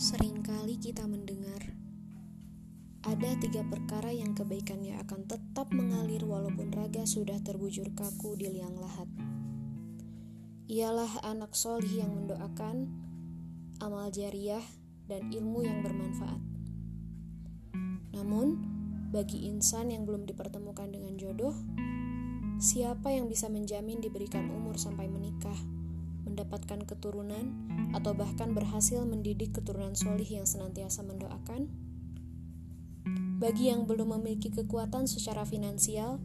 Seringkali kita mendengar ada tiga perkara yang kebaikannya akan tetap mengalir walaupun raga sudah terbujur kaku di liang lahat. Ialah anak solih yang mendoakan, amal jariah, dan ilmu yang bermanfaat. Namun, bagi insan yang belum dipertemukan dengan jodoh, siapa yang bisa menjamin diberikan umur sampai menikah? Mendapatkan keturunan, atau bahkan berhasil mendidik keturunan solih yang senantiasa mendoakan? Bagi yang belum memiliki kekuatan secara finansial,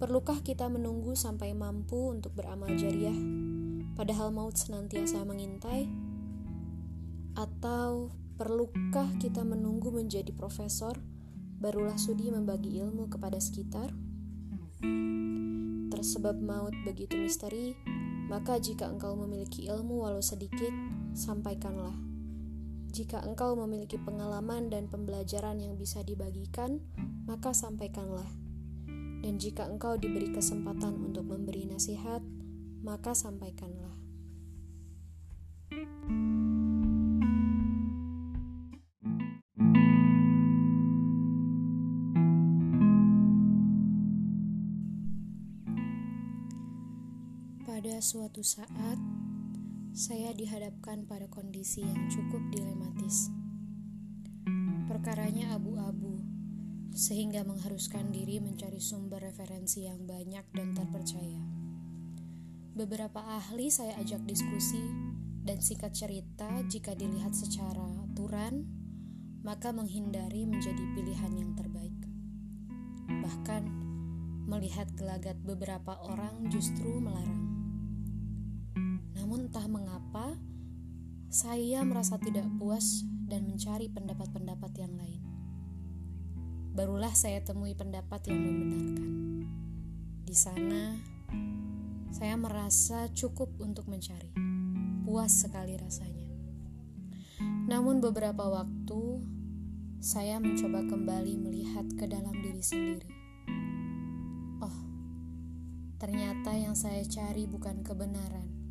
perlukah kita menunggu sampai mampu untuk beramal jariah, padahal maut senantiasa mengintai? Atau perlukah kita menunggu menjadi profesor? barulah sudi membagi ilmu kepada sekitar? Tersebab maut begitu misteri, maka jika engkau memiliki ilmu walau sedikit, sampaikanlah. Jika engkau memiliki pengalaman dan pembelajaran yang bisa dibagikan, maka sampaikanlah. Dan jika engkau diberi kesempatan untuk memberi nasihat, maka sampaikanlah. Pada suatu saat, saya dihadapkan pada kondisi yang cukup dilematis. Perkaranya abu-abu, sehingga mengharuskan diri mencari sumber referensi yang banyak dan terpercaya. Beberapa ahli saya ajak diskusi, dan singkat cerita, jika dilihat secara aturan, maka menghindari menjadi pilihan yang terbaik. Bahkan, melihat gelagat beberapa orang justru melarang. Namun entah mengapa, saya merasa tidak puas dan mencari pendapat-pendapat yang lain. Barulah saya temui pendapat yang membenarkan. Di sana, saya merasa cukup untuk mencari. Puas sekali rasanya. Namun beberapa waktu, saya mencoba kembali melihat ke dalam diri sendiri. Oh, ternyata yang saya cari bukan kebenaran,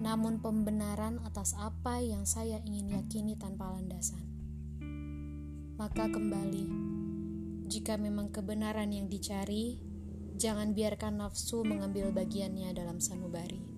namun pembenaran atas apa yang saya ingin yakini tanpa landasan. Maka kembali, jika memang kebenaran yang dicari, jangan biarkan nafsu mengambil bagiannya dalam sanubari.